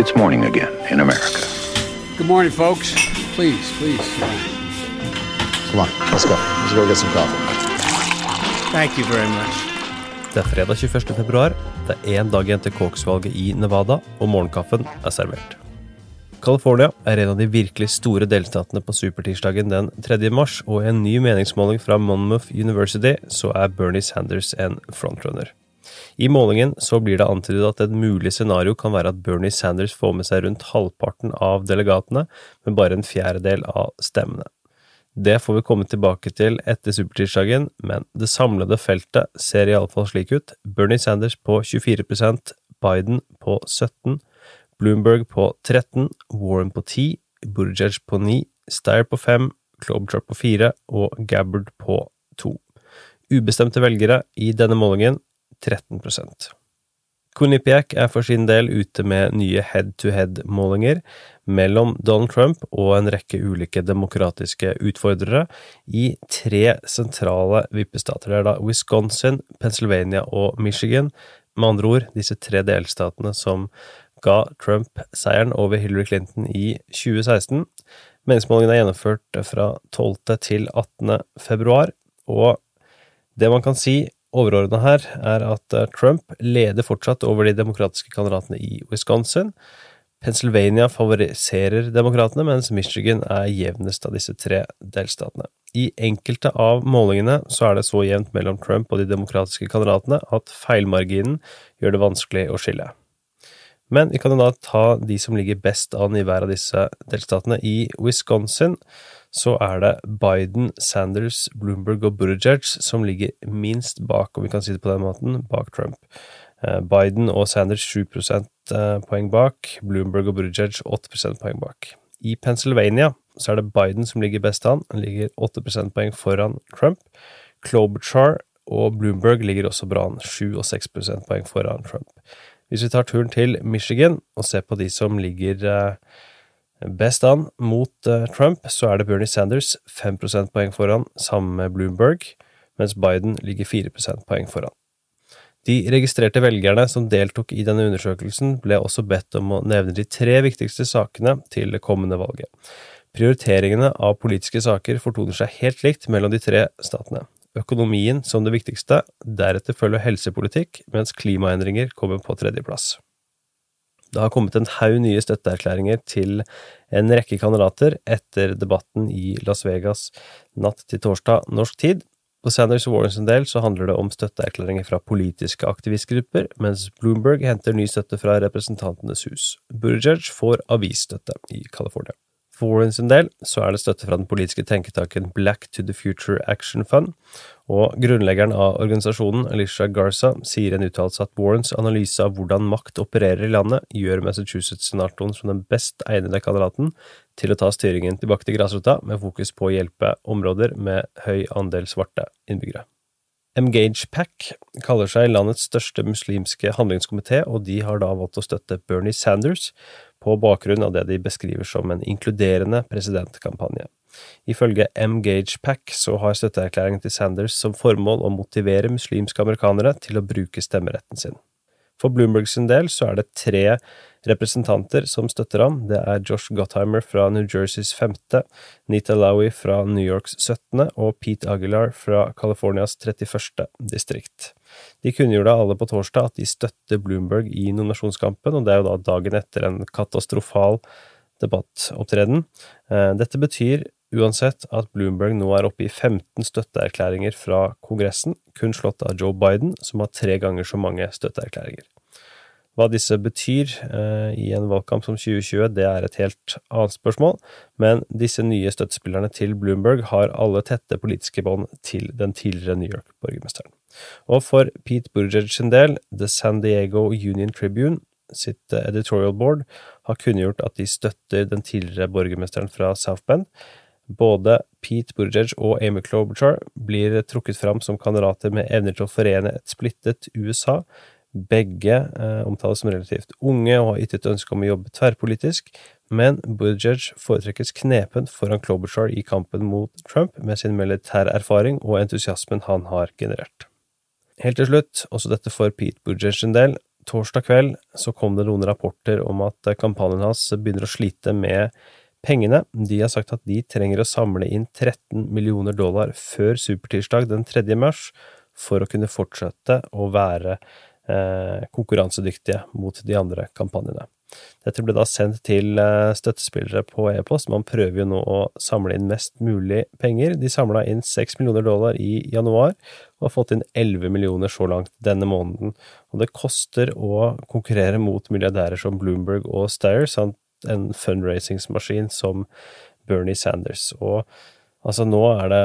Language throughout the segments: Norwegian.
It's morning again in America. Good morning, folks. Please, please. Come on, let's go. Let's go get some coffee. Thank you very much. Det er fredag 21. februar. Det er én dag igjen til Cokes-valget i Nevada, og morgenkaffen er servert. California er en av de virkelig store delstatene på supertirsdagen den 3. mars, og i en ny meningsmåling fra Monmouth University så er Bernie Sanders en frontrunner. I målingen så blir det antydet at et mulig scenario kan være at Bernie Sanders får med seg rundt halvparten av delegatene, men bare en fjerdedel av stemmene. Det får vi komme tilbake til etter supertirsdagen, men det samlede feltet ser iallfall slik ut. Bernie Sanders på 24% Biden på 17 Bloomberg på 13 Warren på 10 Buttigieg på 9 Steyer på 5 Klobuchar på 4 og Gabbard på 2. Ubestemte velgere i denne målingen 13 Quinnipiac er for sin del ute med nye head-to-head-målinger mellom Donald Trump og en rekke ulike demokratiske utfordrere i tre sentrale vippestater. Det er da Wisconsin, Pennsylvania og Michigan. Med andre ord disse tre delstatene som ga Trump seieren over Hillary Clinton i 2016. Meningsmålingen er gjennomført fra 12. til 18. februar, og det man kan si overordna her, er at eh, Trump leder fortsatt over de demokratiske kandidatene i Wisconsin. Pennsylvania favoriserer demokratene, mens Michigan er jevnest av disse tre delstatene. I enkelte av målingene så er det så jevnt mellom Trump og de demokratiske kandidatene at feilmarginen gjør det vanskelig å skille. Men vi kan jo da ta de som ligger best an i hver av disse delstatene. I Wisconsin så er det Biden, Sanders, Bloomberg og Buttigieg som ligger minst bak, om vi kan si det på den måten, bak Trump. Eh, Biden og Sanders 7 eh, poeng bak, Bloomberg og Buttigieg 8% poeng bak. I Pennsylvania så er det Biden som ligger best an, han ligger 8% poeng foran Trump. Klobuchar og Bloomberg ligger også bra an, 7 og 6% poeng foran Trump. Hvis vi tar turen til Michigan og ser på de som ligger eh, Best an mot uh, Trump så er det Bernie Sanders 5 prosentpoeng foran, sammen med Bloomberg, mens Biden ligger 4 prosentpoeng foran. De registrerte velgerne som deltok i denne undersøkelsen, ble også bedt om å nevne de tre viktigste sakene til det kommende valget. Prioriteringene av politiske saker fortoner seg helt likt mellom de tre statene. Økonomien som det viktigste, deretter følger helsepolitikk, mens klimaendringer kommer på tredjeplass. Det har kommet en haug nye støtteerklæringer til en rekke kandidater etter debatten i Las Vegas natt til torsdag norsk tid. På Sanders og Warrens del så handler det om støtteerklæringer fra politiske aktivistgrupper, mens Bloomberg henter ny støtte fra Representantenes hus. Buttigieg får avisstøtte i California. For Warren sin del så er det støtte fra den politiske tenketanken Black to the Future Action Fund, og grunnleggeren av organisasjonen, Alicia Garza, sier i en uttalelse at Warrens analyse av hvordan makt opererer i landet, gjør Massachusetts-senatoren som den best egnede kandidaten til å ta styringen tilbake til grasrota, med fokus på å hjelpe områder med høy andel svarte innbyggere. Engage Pack kaller seg landets største muslimske handlingskomité, og de har da valgt å støtte Bernie Sanders, på bakgrunn av det de beskriver som en inkluderende presidentkampanje. Ifølge M-Gage Pack så har støtteerklæringen til Sanders som formål å motivere muslimske amerikanere til å bruke stemmeretten sin. For Bloomberg sin del så er det tre representanter som støtter ham. Det er Josh Gottheimer fra New Jerseys femte, Nita Lowey fra New Yorks 17. og Pete Aguilar fra Californias 31. distrikt. De kunngjorde alle på torsdag at de støtter Bloomberg i nominasjonskampen, og det er jo da dagen etter en katastrofal debattopptreden. Eh, dette betyr uansett at Bloomberg nå er oppe i 15 støtteerklæringer fra Kongressen, kun slått av Joe Biden, som har tre ganger så mange støtteerklæringer. Hva disse betyr eh, i en valgkamp som 2020, det er et helt annet spørsmål, men disse nye støttespillerne til Bloomberg har alle tette politiske bånd til den tidligere New York-borgermesteren. Og for Pete Buttigieg sin del, The San Diego Union Tribune sitt editorial board har kunngjort at de støtter den tidligere borgermesteren fra South Bend, både Pete Buttigieg og Amy Klobuchar blir trukket fram som kandidater med evner til å forene et splittet USA. Begge eh, omtales som relativt unge og har ytret ønske om å jobbe tverrpolitisk, men Buttigieg foretrekkes knepen foran Klobuchar i kampen mot Trump med sin militære erfaring og entusiasmen han har generert. Helt til slutt, også dette for Pete Buttigieg sin del, torsdag kveld så kom det noen rapporter om at kampanjen hans begynner å slite med pengene. De har sagt at de trenger å samle inn 13 millioner dollar før supertirsdag den 3. mars for å kunne fortsette å være eh, konkurransedyktige mot de andre kampanjene. Dette ble da sendt til eh, støttespillere på e-post. Man prøver jo nå å samle inn mest mulig penger. De samla inn 6 millioner dollar i januar, og har fått inn 11 millioner så langt denne måneden. Og det koster å konkurrere mot milliardærer som Bloomberg og Steyer, samt en fundraisingsmaskin som Bernie Sanders. Og altså, nå er det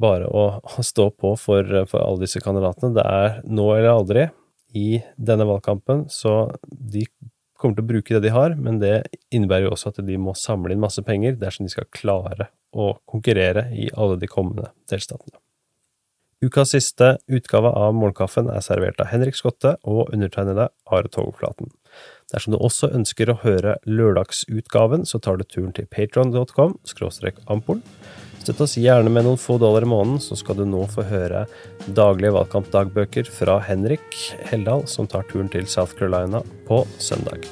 bare å, stå på for, for alle disse kandidatene. Det er nå eller aldri i denne valgkampen, så de kommer til å bruke det de har, men det innebærer jo også at de må samle inn masse penger dersom de skal klare å konkurrere i alle de kommende delstatene. Ukas siste utgave av Morgenkaffen er servert av Henrik Skotte og undertegnede Are Togflaten. Dersom du også ønsker å høre lørdagsutgaven, så tar du turen til patron.com ampolen. Støtt oss gjerne med noen få dollar i måneden, så skal du nå få høre daglige valgkampdagbøker fra Henrik Heldal, som tar turen til South Carolina på søndag.